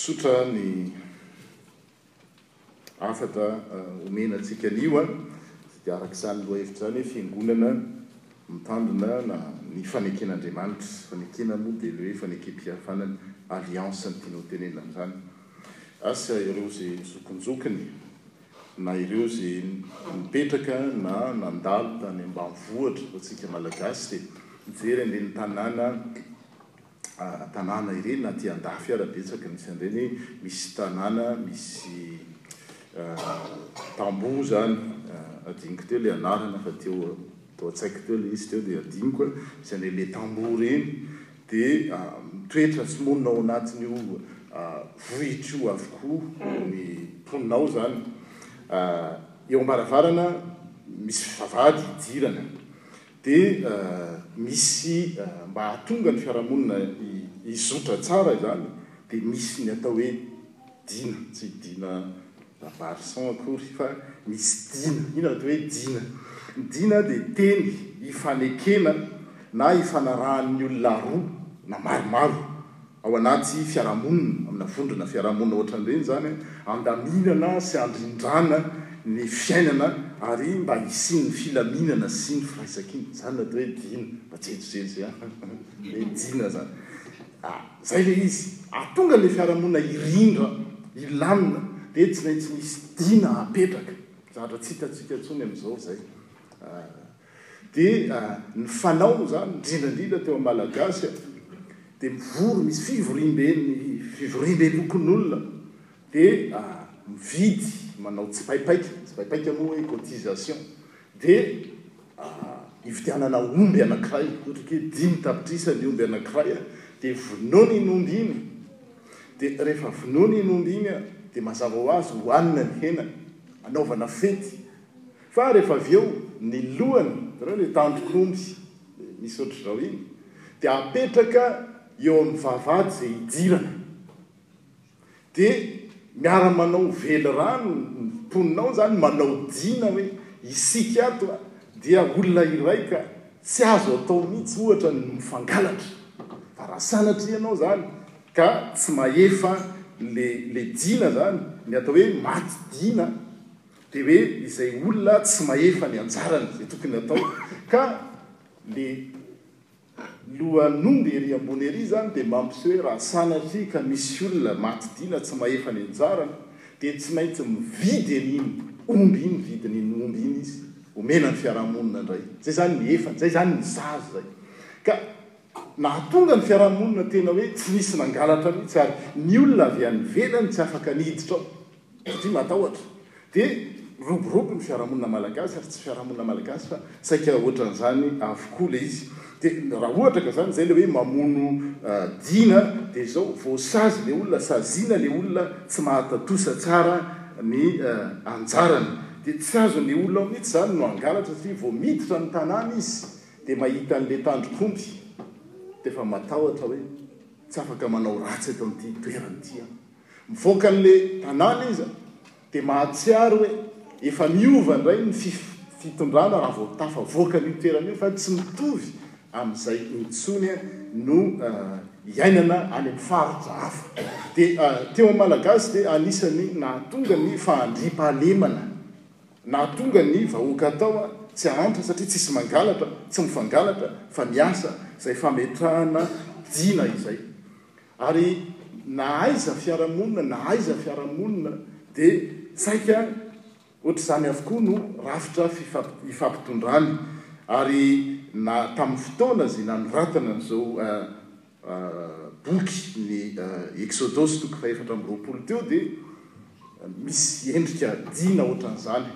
Tsotra ny hafatra omena antsika anio a, dia araka izany lohahevitra izany hoe fiangonana mitandrina na ny faneken' Andriamanitra. Fanekena moa dia le hoe fanekem-pihavanana, alliance no tiany ho tenenina amin'izany. Asa ireo izay zokinjokiny na ireo izay nipetraka na nandalo tany ambanivohitra hoy antsika Malagasy dia mijery an'ireny tanàna tanàna ireny na aty andafy ara betsaka misy an'ireny misy tanàna misy tamboho zany adinoko teo le anarana fa teo tao an-tsaiko teo le izy teo dia adinoko misy an'ireny le tamboho ireny dia mitoetra sy monina ao anatin'io vohitra io avokoa ny mponina ao zany eo am-baravarana misy vavahady hidirana Dia misy mba hahatonga ny fiarahamonina hizotra tsara izany dia misy ny atao hoe dina, tsy dina bar son akory fa misy dina, ina no atao hoe dina? ny dina dia teny hifanekena na hifanarahan'ny olona roa na maromaro. ao anaty fiarahamonina, amina vondrona fiarahamonina ohatran'ireny izany, handaminana sy handrindrana ny fiainana ary mba hisian'ny filaminana sy ny firaisankina. Izany ny atao hoe Dina, mba tsy hejojejy an! Hoe Dina izany. A! Izay ilay izy. Hahatonga ilay fiarahamonina hirindra, hilamina, dia tsy maintsy misy Dina hapetraka. Zavatra tsy hitantsika intsony amin'izao izay. A! Dia ny fanao izany, indrindra indrindra teo amin'ny Malagasy, dia mivory, misy fivoriambe, ny fivoriambe lokin'olona, dia mividy, manao tsipaipaika, tsipaipaika moa hoe cotisation, dia hividianana omby anankiray, ohatra hoe dimy tapitrisa ny omby anankiray, dia vonoina iny omby iny, dia rehefa vonoina iny omby iny dia mazava ho azy hohanina ny henany, hanaovana fety, Fa rehefa avy eo ny lohany, hitanareo ilay tandrok'omby dia misy ohatr'izao iny, dia apetraka eo amin'ny vavahady izay hidirana. Dia miara-manao velirano ny mponina ao izany, manao dina hoe isika ato dia olona iray ka tsy azo atao mihitsy ohatra ny mifangalatra. Fa raha sanatria ianao izany ka tsy mahefa ilay dina izany, ny atao hoe maty dina, Dia hoe izay olona tsy mahefa ny anjarany izay tokony atao ka le lohan'omby ery ambony ery izany dia mampiseho hoe raha sanatria ka misy olona maty dia na tsy mahefa ny anjarany dia tsy maintsy mividy an'iny omby iny vidin'iny omby iny izy omena ny fiarahamonina indray izay izany ny efany izay izany ny sazy izay ka nahatonga ny fiarahamonina tena hoe tsy nisy nangalatra mihitsy ary ny olona avy any ivelany tsy afaka niditra ao Satria matahotra. Dia miroborobo ny fiarahamonina malagasy ary tsy fiarahamonina malagasy fa saika ohatran'izany avokoa ilay izy. Dia raha ohatra ka izany izay ilay hoe mamono Dina dia izao voasazy ilay olona, saziana ilay olona tsy mahatantosa tsara ny anjarany. Dia tsy azon'ilay olona ao mihitsy izany no hangalatra satria vao miditra ny tanàna izy dia mahita an'ilay tandrok'omby dia efa matahotra hoe tsy afaka manao ratsy eto amin'ity toerana ity aho. Mivoaka anle tanàna izy a, de mahatsiaro hoe efa miova indray ny fitondrana raha vao tafavoaka an'io toerana io fa tsy mitovy amin'izay intsony no iainana any amin'ny faritra hafa. De teo amin'ny Malagasy dia anisan'ny nahatonga ny fahandriampahalemana, nahatonga ny vahoaka tao tsy hahantra satria tsisy mangalatra, tsy mifangalatra fa miasa izay fametrahana dina izay. Ary na aiza fiarahamonina na aiza fiarahamonina dia tsaika ohatr'izany avokoa no rafitra ifampitondrany ary na tamin'ny fotoana izay nanoratana an'izao boky ny Eksodosy toko fahefatra amby roapolo teo dia misy endrika dina ohatran'izany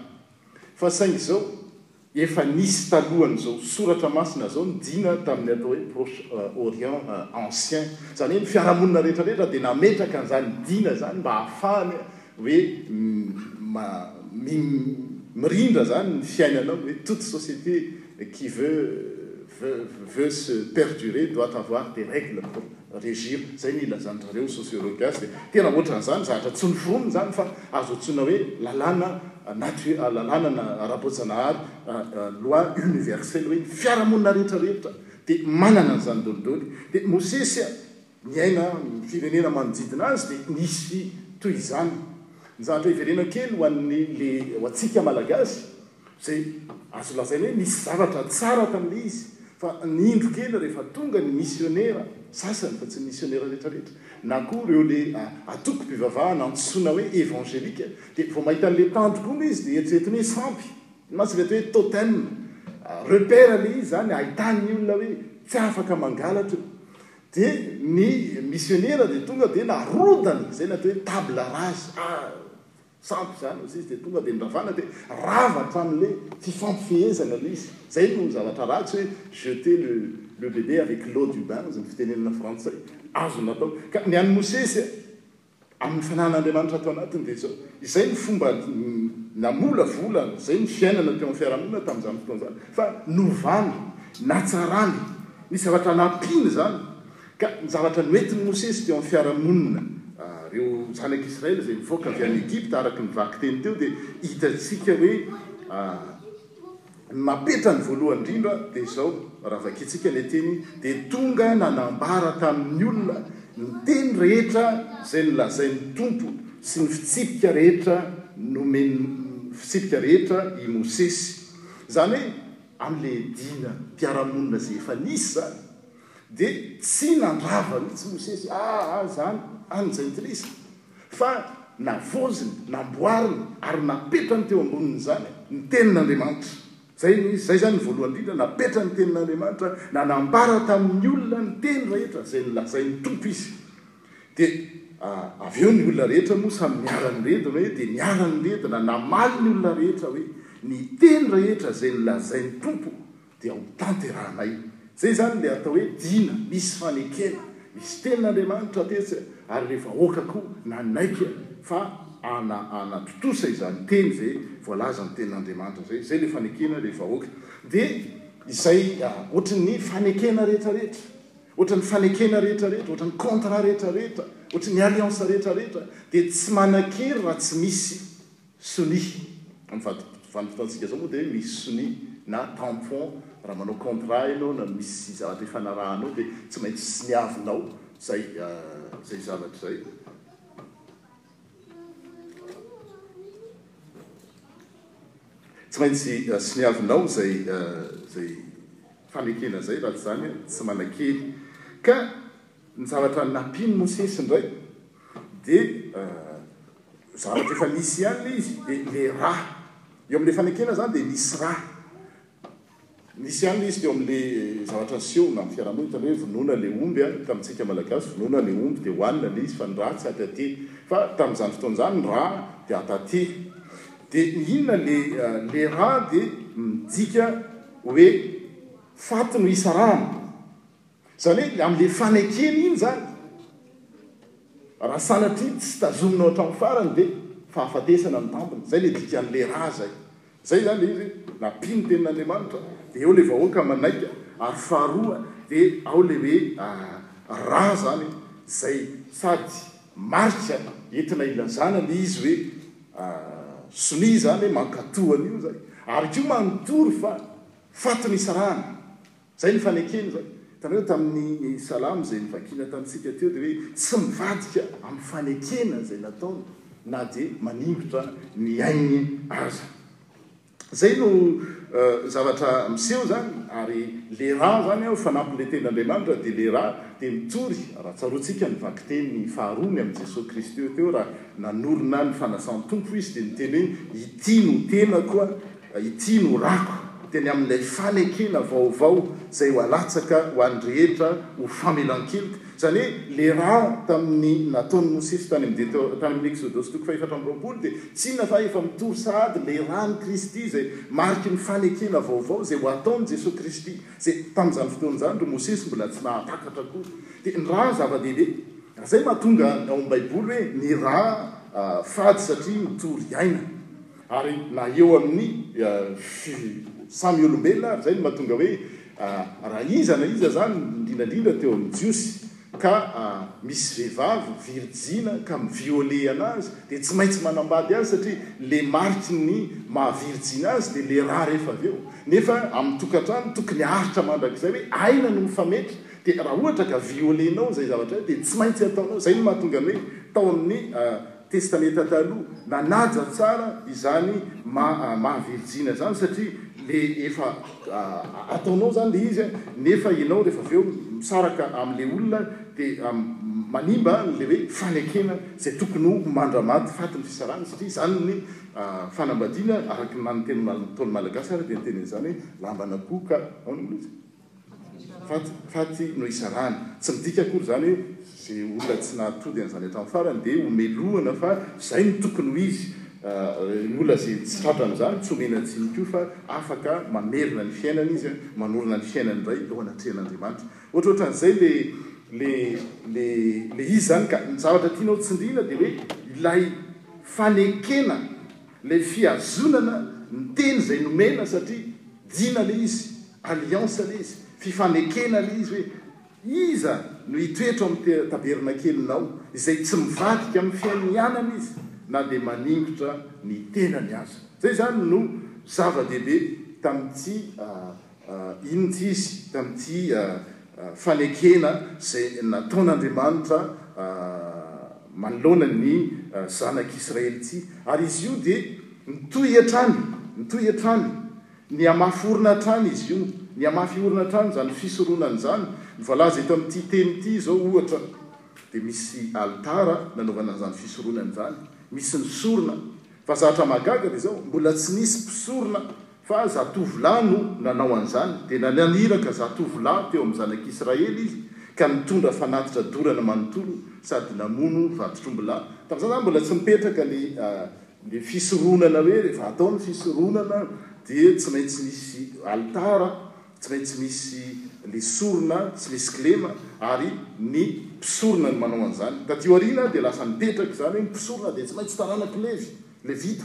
fa saingy izao Efa nisy talohan'izao soratra masina izao ny dina tamin'ny atao hoe Proche Orient Ancien. Izany hoe ny fiarahamonina rehetrarehetra dia nametraka an'izany dina izany mba hahafahany hoe mirindra izany ny fiainanao hoe toute société qui veut veut se perdurer doit avoir des règles pour Régime, izay no ilazan-dry zareo sociologue azy dia tena ohatran'izany, zavatra tsy noforonina izany fa azo antsoina hoe lalàna natu-, lalànana ara-boajanahary, loi universelle, hoe ny fiarahamonina rehetra rehetra dia manana an'izany daholodoly. Dia Mosesy niaina amin'ny firenena manodidina azy dia nisy toy izany. Ny zavatra hiverenako kely ho an'ny, le, ho antsika Malagasy, Izay azo lazaina hoe nisy zavatra tsara tamin'ilay izy fa nindro kely rehefa tonga ny misionera sasany, fa tsy ny misionera rehetrarehetra, na koa ireo le antokom-pivavahana antsoina hoe evangelika, dia vao mahita an'ilay tandroka omby izy dia eritreretiny hoe sampy, na tsy mety hoe totem, repère ilay izy izany ahitany ny olona hoe tsy afaka mangalatra io. Dia ny misionera dia tonga dia narodany izay ny atao hoe table rase, ah! Sampy izany hozy izy dia tonga dia niravana dia rava hatramin le fifampifehezana nisy. Zay no zavatra ratsy hoe jeter le le bébé avec l'eau du bain hozy ny fitenenana frantsay. Azo natao. Ka ny an'i Mosesy amin ny fanahin Andriamanitra ato anatiny dia izao. Izay no fomba namolavola izay ny fiainana teo amin ny fiarahamonina tamin izany fotoana izany. Fa novany, natsarany, nisy zavatra nampiany izany. Ka ny zavatra noentin'i Mosesy teo amin'ny fiarahamonina, ireo Zanak'i Israely izay nivoaka avy any Egypta, araka ny vakiteny teo, dia hitantsika hoe ny napetrany voalohany indrindra dia izao, raha vakintsika ilay teny, dia tonga nanambara tamin'ny olona ny teny rehetra izay nolazain'ny Tompo sy ny fitsipika rehetra nomen'i, fitsipika rehetra i Mosesy. Izany hoe, amin'ilay dina mpiara-monina izay efa nisy izany, Dia tsy nandrava mihitsy Mosesy aa izany any Jentilisa, fa navoziny, namboariny, ary napetrany teo ambonin'izany ny Tenin'Andriamanitra. Izay no izy. Izay izany ny voalohany indrindra, napetrany ny Tenin'Andriamanitra, nanambara tamin'ny olona ny teny rehetra izay nolazain'ny Tompo izy. Dia avy eo ny olona rehetra moa samy niara-niredona hoe, dia niara-niredona namaly ny olona rehetra hoe, ny teny rehetra izay nolazain'ny Tompo dia ho tanterahanay. Zay izany le atao hoe dina, misy fanekena, misy tenin'Andriamanitra tetsy a, ary le vahoaka koa nanaiky a, fa ana ana tontosa izany teny zay voalaza ny tenin'Andriamanitra zay, zay le fanekena le vahoaka de. Izay a, ohatry ny fanekena rehetra rehetra, ohatry ny fanekena rehetra rehetra, ohatry ny contrat rehetra rehetra, ohatry ny alliance rehetra rehetra, de tsy manakery raha tsy misy Sonia, Amin'izao vanim-potoantsika izao moa dia misy sonia na tampon raha manao contrat ianao na misy zavatra ifanarahanao dia tsy maintsy soniavinao izay izay zavatra izay. Tsy maintsy soniavinao izay izay fanekena izay raha tsy izany tsy manakely ka. Ny zavatra nampian'i Mosesy indray dia zavatra efa nisy ihany ilay izy, dia ilay ra. Eo amin'ilay fanekena izany dia nisy ra. Nisy ihany ilay izy teo amin'ilay zavatra niseho na ny fiarahamonina, hitanao hoe vonoina ilay omby, tamintsika Malagasy vonoina ilay omby dia hohanina ilay izy fa ny ra tsy hatatỳ. Fa tamin'izany fotoana izany ny ra dia hatatỳ. Dia ny inona ilay ra dia midika hoe faty no hisarahana. Izany hoe amin'ilay fanekena iny izany, raha sanatria tsy tazominao hatramin'ny farany dia fahafatesana ny tambiny. Izay ilay dikan'ilay ra izay. Izay izany ilay izy hoe nampiany ny tenin'Andriamanitra dia eo ilay vahoaka manaika ary faharoa dia ao ilay hoe ra izany izay sady marika entina ilazana ilay izy hoe sonia izany hoe mankatò an'io izay ary koa manontolo fa fatin'ny hisarahana. Izay no fanekeny izany. Hitanareo tamin'ny ny salamo izay novakiana tamintsika teo dia hoe tsy mivadika amin'ny fanekena izay nataony na dia maningotra ny ainy aza. Izay no zavatra miseho izany ary le ra izany an fanampin'ilay tenin'Andriamanitra dia le ra dia mitory raha tsaroantsika ny vakiteny faharoa ny amin'i Jesoa Kristy eo teo raha nanorina ny fanasan'ny Tompo Izy dia niteny hoe ity no tenako a Ity no rako teny amin'ilay fanekena vaovao izay ho alatsaka ho an'ny rehetra ho famelan-keloka, izany hoe le raha tamin'ny nataon'i Mosesy tany amin'ny Deto, tany amin'ny Eksodosy toko fahefatra amby roapolo dia tsy inona fa efa mitory sahady le ran'i Kristy izay mariky ny fanekena vaovao izay ho ataon'i Jesoa Kristy, izay tamin'izany fotoana izany ry Mosesy mbola tsy nahatakatra akory. Dia ny ra zava-dehibe. Izay mahatonga ao amin'ny Baiboly hoe ny ra fady satria mitory aina. Ary na eo amin'ny fi, samy olombelona ary, izay no mahatonga hoe raha iza na iza izany, indrindra indrindra teo amin'ny Jiosy, ka misy vehivavy virijina ka mi-violer anazy, dia tsy maintsy manambady azy satria ilay mariky ny maha-virijina azy dia ilay ra rehefa avy eo. Nefa amin'ny tokantrano tokony haharitra mandrakizay hoe aina no mifametra, dia raha ohatra ka violer-nao izay zavatra izay dia tsy maintsy ataonao. Izay no mahatonga ny hoe tao amin'ny. Testamenta Taloha, nanaja tsara izany maha mahavirijina izany satria le efa ataonao izany le izy nefa ianao rehefa avy eo misaraka amin'ilay olona dia manimba an'ilay hoe fanekena izay tokony ho mandra-maty faty ny fisarahana satria izany ny fanambadiana araka ny nanontenin'ny Malagasy ary dia niteny an'izany hoe lamban'akoho ka Faty no isarahana. Tsy midika akory izany hoe izay olona tsy nahatody an'izany hatramin'ny farany dia homelohana fa izay no tokony ho izy. Ny olona izay tsy tratra amin'izany tsy omena tsiny koa fa afaka mamerina ny fiainany izy, manorina ny fiainany indray eo anatrehan'Andriamanitra. Ohatrohatran'izay ilay izy izany ka ny zavatra tianao tsindriana dia hoe ilay fanekena. le fihazonana ny teny izay nomena satria dina le izy, alliance le izy, fifanekena le izy hoe iza no hitoetra ao amin'ny tabernakelinao izay tsy mivadika amin'ny fihainon'ny anany izy na dia maningotra ny tenany aza. Izay izany no zava-dehibe tamin'ity Inona ity izy tamin'ity fanekena izay nataon'Andriamanitra manoloana ny zanak'Israely ity. Ary izy io dia nitohy hatrany, nitohy hatrany. Nihamafy orina hatrany izy io. Nihamafy orina hatrany izany fisoronana izany. Ny voalaza eto amin'ity teny ity izao, ohatra, dia misy alitara nanaovana an'izany fisoronana izany. Misy ny sorona. Fa zatra mahagaga dia izao, mbola tsy nisy mpisorona Fa zatovolahy no nanao an'izany, dia naniraka zatovolahy teo amin'ny zanak'Israely izy, ka nitondra fanatitra dorana manontolo sady namono vatotr'ombilahy. Tamin'izany izany mbola tsy nipetraka ilay fisoronana hoe rehefa hatao ny fisoronana dia tsy maintsy misy alitara, tsy maintsy misy ilay sorona, tsy misy kilema, ary ny mpisorona no manao an'izany. Taty aoriana dia lasa nipetraka izany hoe ny mpisorona dia tsy maintsy taranak'i Levy, Levita.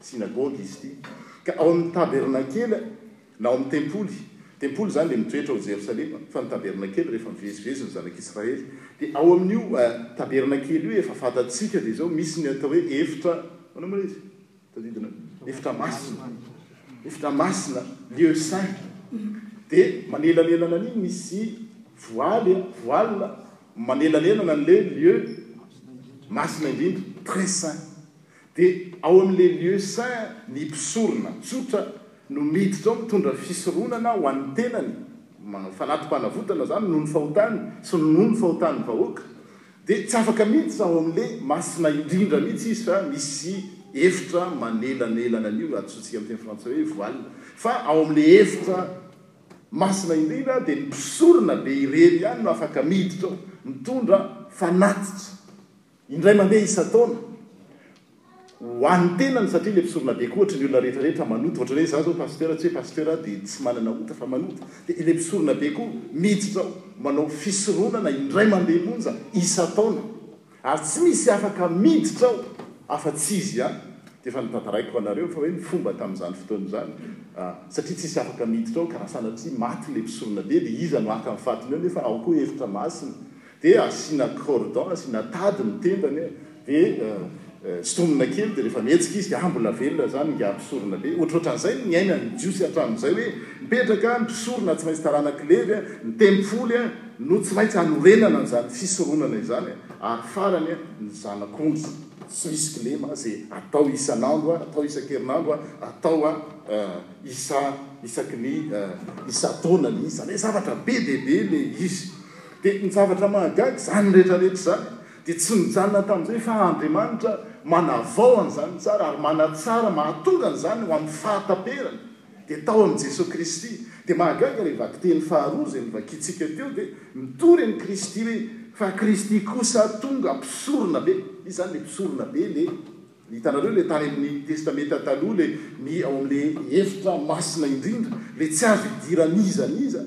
Synagogue izy ity. Ka ao amin'ny tabernakely na ao amin'ny tempoly, tempoly izany dia mitoetra ao Jerosalema, fa ny tabernakely rehefa mivezivezy ny zanak'Israely, dia ao amin'io tabernakely io efa fantatsika dia izao misy ny atao hoe efitra, ahoana moa ilay izy? Tadidina, efitra masina, efitra masina, lieu saint, dia manelanelana an'iny misy voaly, voile, manelanelana an'ilay lieu masina indrindra, très saint. Dia ao amin'ilay lieu saint ny mpisorona tsotra no miditra ao mitondra fisoronana ho an'ny tenany, fanati-panavotana izany noho ny fahotany sy noho ny fahotan'ny vahoaka, dia tsy afaka miditra ao amin'ilay masina indrindra mihitsy izy fa misy efitra manelanelana an'io, antsointsika amin'ny teny frantsay hoe voile, fa ao amin'ilay efitra masina indrindra dia ny mpisorona be irery ihany no afaka miditra ao mitondra fanatitra. Indray mandeha isan-taona ho an'ny tenany satria ilay mpisoronabe koa ohatry ny olona rehetra rehetra manota ohatry ny hoe izaho izao pasteur tsy hoe pasteur aho dia tsy manana ota fa manota dia ilay mpisoronabe koa miditra ao manao fisoronana indray mandeha monja isan-taona ary tsy misy afaka miditra ao afa-tsy izy ihany dia efa notantaraiko ho anareo fa hoe ny fomba tamin'izany fotoana izany satria tsy hisy afaka miditra ao ka raha sanatria maty ilay mpisoronabe dia iza no haka ny fatiny eo nefa ao koa efitra masina Dia asiana cordon, asiana tady ny tendany, dia sontomina kely, dia rehefa mihetsika izy, dia mbola velona izany, ingahy mpisorona be. Ohatrohatran'izay no niainan'ny Jiosy hatramin'izay, hoe mipetraka ny mpisorona, tsy maintsy taranak'i Levy, ny tempoly no tsy maintsy hanorenana an'izany fisoronana izany, ary farany ny zanak'ondry tsy misy kilema, izay atao isan'andro, atao isan-kerinandro, atao isaky ny isan-taona. Ilay izy izany hoe zavatra be dia be ilay izy. Dia ny zavatra mahagaga, izany rehetra rehetra izany dia tsy nijanona tamin'izay fa Andriamanitra manavao an'izany tsara ary manatsara mahatonga an'izany ho amin'ny fahataperany dia tao amin'i Jesoa Kristy. Dia mahagaga ilay vakiteny faharoa izay novakintsika teo dia mitory an'i Kristy hoe, fa Kristy kosa tonga mpisorona be. Izy izany ilay mpisorona be ilay, hitanareo ilay tany amin'ny Testamenta Taloha ilay ny ao amin'ilay efitra masina indrindra, ilay tsy azo idiran'iza n'iza,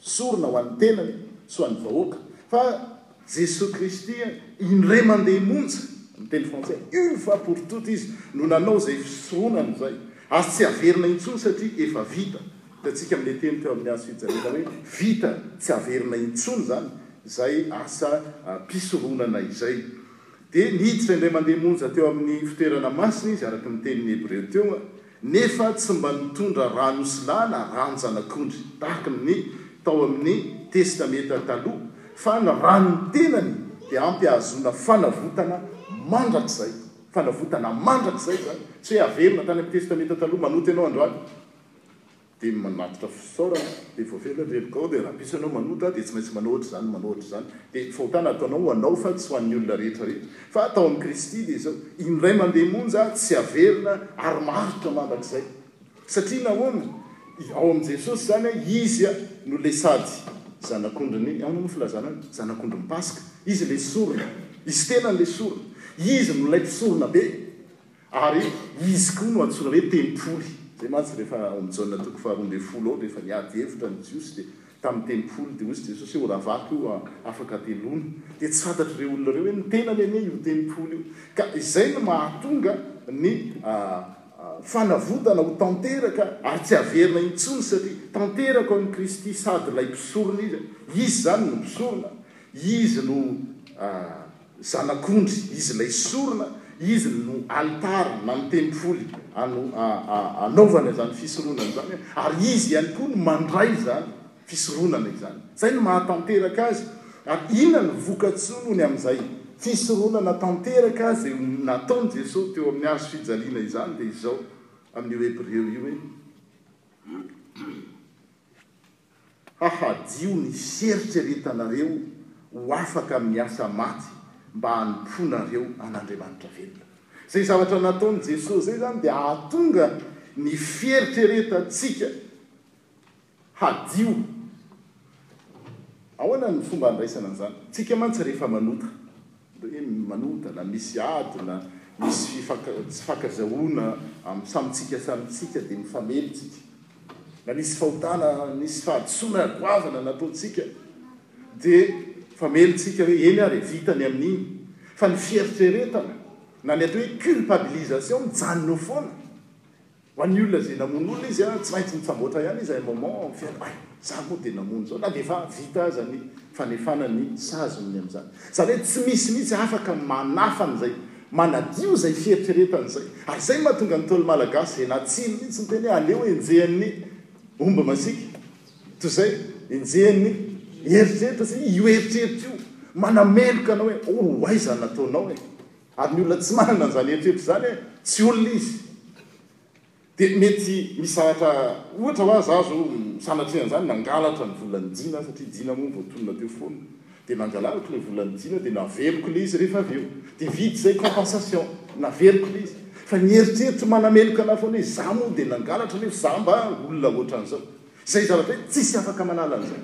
Sorona ho an'ny tenany sy ho an'ny vahoaka fa Jesoa Kristy indray mandeha monja, miteny frantsay, une fois pour toute Izy no nanao izay fisoronana izay ary tsy averina intsony satria efa vita. Hitantsika amin'ilay teny teo amin'ny Hazo fijaliana hoe vita, tsy averina intsony izany izay asa mpisoronana izay. Dia niditra indray mandeha monja teo amin'ny fitoerana masina Izy araka ny tenin'ny Hebreo teo. nefa tsy mba nitondra rà nosilahy na ràn-janak'ondry, tahaka ny tao amin'ny Testamenta Taloha, fa ny ràn'ny tenany dia ampy hahazoana fanavotana mandrakizay. Fanavotana mandrakizay izany. Tsy hoe haverina tany amin'ny Testamenta Taloha, manoto ianao androany. dia ny manatitra fisaorana dia voafehiny hoe Renicot dia raha mpisy ianao manota dia tsy maintsy manao ohatr'izany manao ohatr'izany dia fahotana ataonao ho anao fa tsy ho an'ny olona rehetra rehetra fa atao amin'i Kristy dia izao indray mandeha monja tsy averina ary maharitra mandrakizay satria nahoana ao amin'i Jesosy izany Izy no ilay sady zanak'ondrin'ny ahoana moa filazana azy zanak'ondrin'ny Paska Izy ilay sorona Izy tenany ilay sorona Izy no ilay mpisorona be Ary izy koa no antsoina hoe tempoly. Izay mantsy rehefa ao amin'i Jaona toko faharoa ambin'ny folo ao, rehefa niady hevitra ny Jiosy dia tamin'ny tempoly, dia hoy izy Jesosy hoe oravako io afaka ateloana. Dia tsy fantatr'ireo olona ireo hoe ny tenany anie io tempoly io. Ka izay no mahatonga ny fanavotana ho tanteraka ary tsy averina intsony satria tanteraka ao amin'i Kristy sady ilay mpisorona izy. Izy izany no mpisorona, izy no Zanak'ondry, izy ilay sorona, izy no alitara na ny tempoly anaovana izany fisoronana izany, ary izy ihany koa no mandray izany fisoronana izany. Izay no mahatanteraka azy. Ary inona no voka-tsolony amin'izay fisoronana tanteraka izay nataon'i Jesoa teo amin'ny hazo fijaliana izany? Dia izao, amin'io Hebreo io hoe. Hahadio ny hieritreretanareo ho afaka amin'ny asa maty mba hanompoanareo an'Andriamanitra velona. Izay zavatra nataon'i Jesoa izay izany dia hahatonga ny fieritreretantsika hadio. Ahoana ny fomba handraisana an'izany? Isika mantsy rehefa manota Hoe manota na misy ady na misy fifaka tsy fakazahoana am samy tsika samy tsika dia mifamely tsika. Na nisy fahotana nisy fahadisoana goavana nataontsika dia mifamely tsika hoe eny ary e vita ny amin'iny. Fa ny fieritreretana na ny atao hoe culpabilisation mijanona eo foana. Ho an'ny olona izay namono olona izy tsy maintsy mitsamboatra ihany izy à un moment amin'ny fiainany. Hay, za moa dia namono zao na dia efa vita aza ny fanefana ny saziny amin'izany. Izany hoe tsy misy mihitsy afaka manafa an'izay, manadio izay fieritreretany izay. Ary izay no mahatonga ny Ntaolo Malagasy izay na tsilo mihitsy miteny hoe aleo henjehan'ny omby masiaka toy izay henjehan'ny eritreritra satria io eritreritra io manameloka anao hoe oh aiza ny nataonao e! Ary ny olona tsy manana an'izany eritreritra izany hoe tsy olona izy dia mety misy zavatra, ohatra hoa za zao sanatria an'izany nangalatra ny volan'i Jina satria Jina moa voatonona teo foana dia nangalarako ilay volan'i Jina dia naveriko ilay izy rehefa avy eo dia vita izay compensation naveriko ilay izy fa ny eritreritro manameloka anah foana hoe za moa dia nangalatra nefa za mba olona ohatran'izao izay zavatra hoe tsisy afaka manala an'izay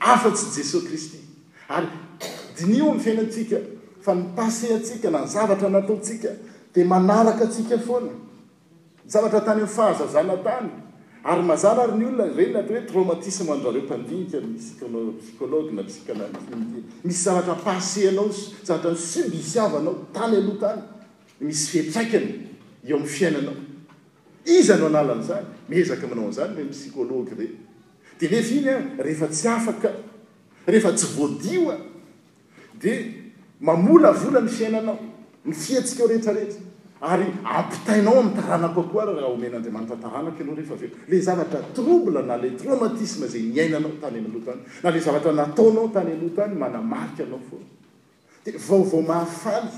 afa tsy Jesoa Kristy Ary diniho ny fiainantsika fa ny passé antsika na ny zavatra nataontsika dia manaraka antsika foana. Ny zavatra tany amin'ny fahazazana tany. Ary mazàna ary ny olona, ireny atao hoe traumatisme an-dry zareo mpandinika ny psychologue na psychanalyste ny dia misy zavatra passé anao, zavatra nisubisiavanao tany aloha tany, misy fiantraikany eo amin'ny fiainanao. Iza no hanala an'izany? Miezaka manao an'izany ireny psychologue ireny. Dia nefa iny an, rehefa tsy afaka Rehefa tsy voadio a! dia mamolavola ny fiainanao, ny fihetsikao rehetrarehetra, ary ampitainao amin'ny taranako koa ary raha omen'Andriamanitra taranaka ianao rehefa avy eo. Ilay zavatra trouble na ilay traumatisme izay niainanao tany amin'ny loha tany, na ilay zavatra nataonao tany aloha tany manamarika anao foana. Dia vaovao mahafaly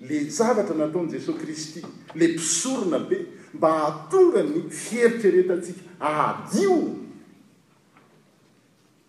ilay zavatra nataon'i Jesoa Kristy, ilay mpisorona be, mba hahatonga ny fieritreretantsika hadio.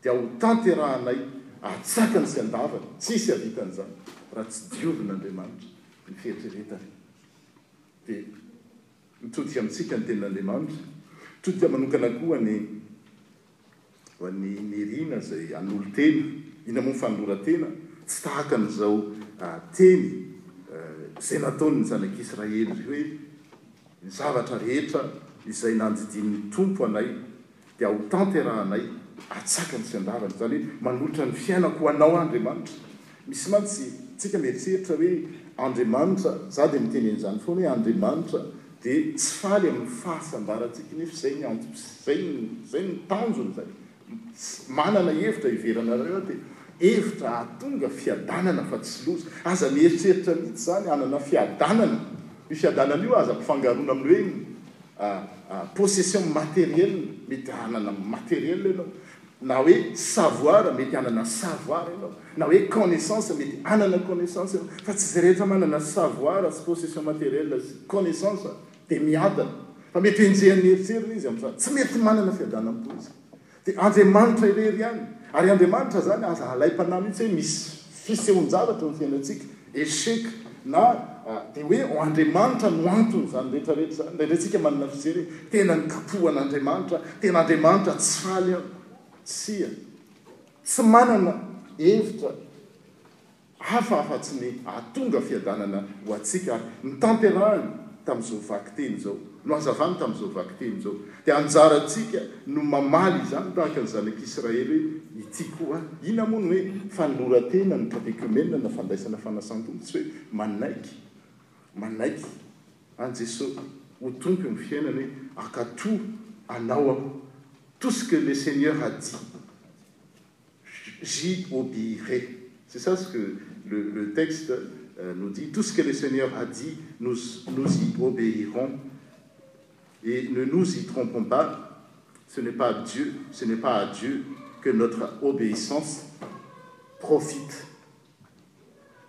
Dia ho tanterahanay atsakany sy andavany, tsisy havita an'izany raha tsy diovin'Andriamanitra ny fieritreretany. Dia mitodika amintsika ny tenin'Andriamanitra, mitodika manokana koa ho an'i ho an'i Nirina izay hanolo-tena, inona moa ny fanoloran-tena tsy tahaka an'izao teny izay nataony ny zanak'Israely hoe, ny zavatra rehetra izay nandidian'ny Tompo anay, dia hotanterahanay atsakany sy andarany, izany hoe manolotra ny fiainako ho Anao aho Andriamanitra. Misy mantsy tsika mieritreritra hoe Andriamanitra, za dia miteny an'izany foana hoe Andriamanitra dia tsy faly amin'ny fahasambarantsika nefa izay ny antony, izay ny, izay ny tanjony, izay tsy manana hevitra hiverana indray aho dia hevitra hahatonga fiadanana fa tsy loza. Aza mieritreritra mihitsy izany hanana fiadanana, io fiadanana io aza ampifangaroina amin'ny hoe ny Possession matériel mety hanana matériel ianao, na hoe savoir mety hanana savoir ianao, na hoe connaissance mety hanana connaissance ianao, fa tsy izay rehetra manana savoir sy possession matériel sy connaissance dia miadana, fa mety ho enjehan'ny eritreriny izy amin'izany, tsy mety manana fiadanam-po izy. Dia Andriamanitra irery ihany. Ary Andriamanitra izany aza alaim-panahy mihitsy hoe misy fisehoan-javatra eo amin'ny fiainantsika, échec na dia hoe ao Andriamanitra no anton'izany rehetra rehetra izany. Indraindray isika manana fijery hoe tena nikapoha an'Andriamanitra aho, tena Andriamanitra tsy faly aho. Tsia. Tsy manana hevitra. hafa afa-tsy ny hahatonga fiadanana ho antsika, ary ny tanterahany tamin'izao vakiteny izao, no hazavany tamin'izao vakiteny izao, dia anjarantsika no mamaly izany tahaka ny zanak'Israely hoe, Ity koa. Inona moa ny hoe fanoloran-tena ny katekimena na fandraisana fanasan-doha? Tsy hoe manaiky, manaiky an'i Jesosy ho Tompo eo amin'ny fiainana hoe, Ankatoa Anao aho, tout ce que le Seigneur a dit. jy obéiré se sasyque le texte euh, no di tosque le segneur hadi nozy obéiron ene nous y trompons pas ce 'est pasdieu ce n'est pas à dieu que notre obéissance profite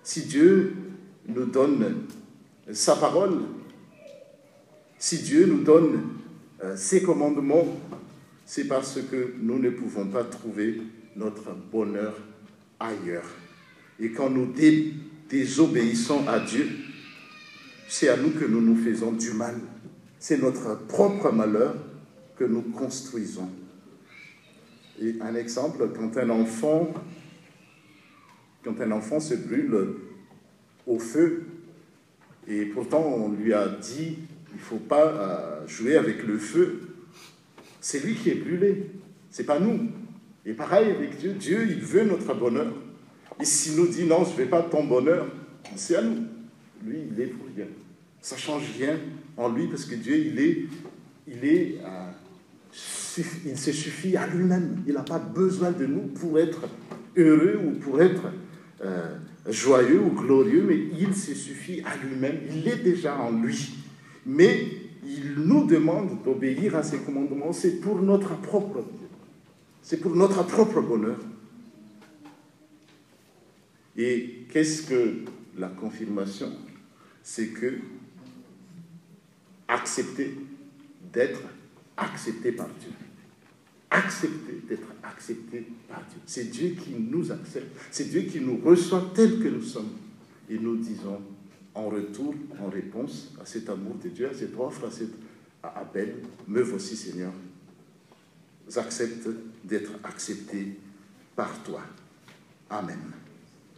si dieu nous donne euh, sa parole si dieu nous donne euh, ses commandements c'est parce que nous ne pouvons pas trouver notre bonheur ailleurs et quand nous désobéissons à dieu c'est à nous que nous nous faisons du mal c'est notre propre malheur que nous construisons et un exemple qan n quand un enfant se brûle au feu et pourtant on lui a dit il faut pas euh, jouer avec le feu c'est lui qui est brûlé c n'est pas nous il est pareil avec dieu dieu il veut notre bonheur et si nous dit non je fais pas ton bonheur penses à nous lui il est pour rien ça change rien liparce que dieu eil euh, se suffie à lui-même il n'a pas besoin de nous pour être heureux ou pour être euh, joyeux ou glorieux mais il se suffie à lui-même il est déjà en lui mais il nous demande d'obéir à ces commandements c'est pour notre propre die c'est pour notre propre bonheur et qu'est ce que la confirmation c'est que accepté d'être accepté par dieu accepté d'être accepté par dieu c'est dieu qui nous accepte c'est dieu qui nous reçoit tel que nous sommes et nous disons en retour en réponse à cet amour de dieu à cet offre à cet abel me voici seigneur j'accepte d'être accepté par toi amen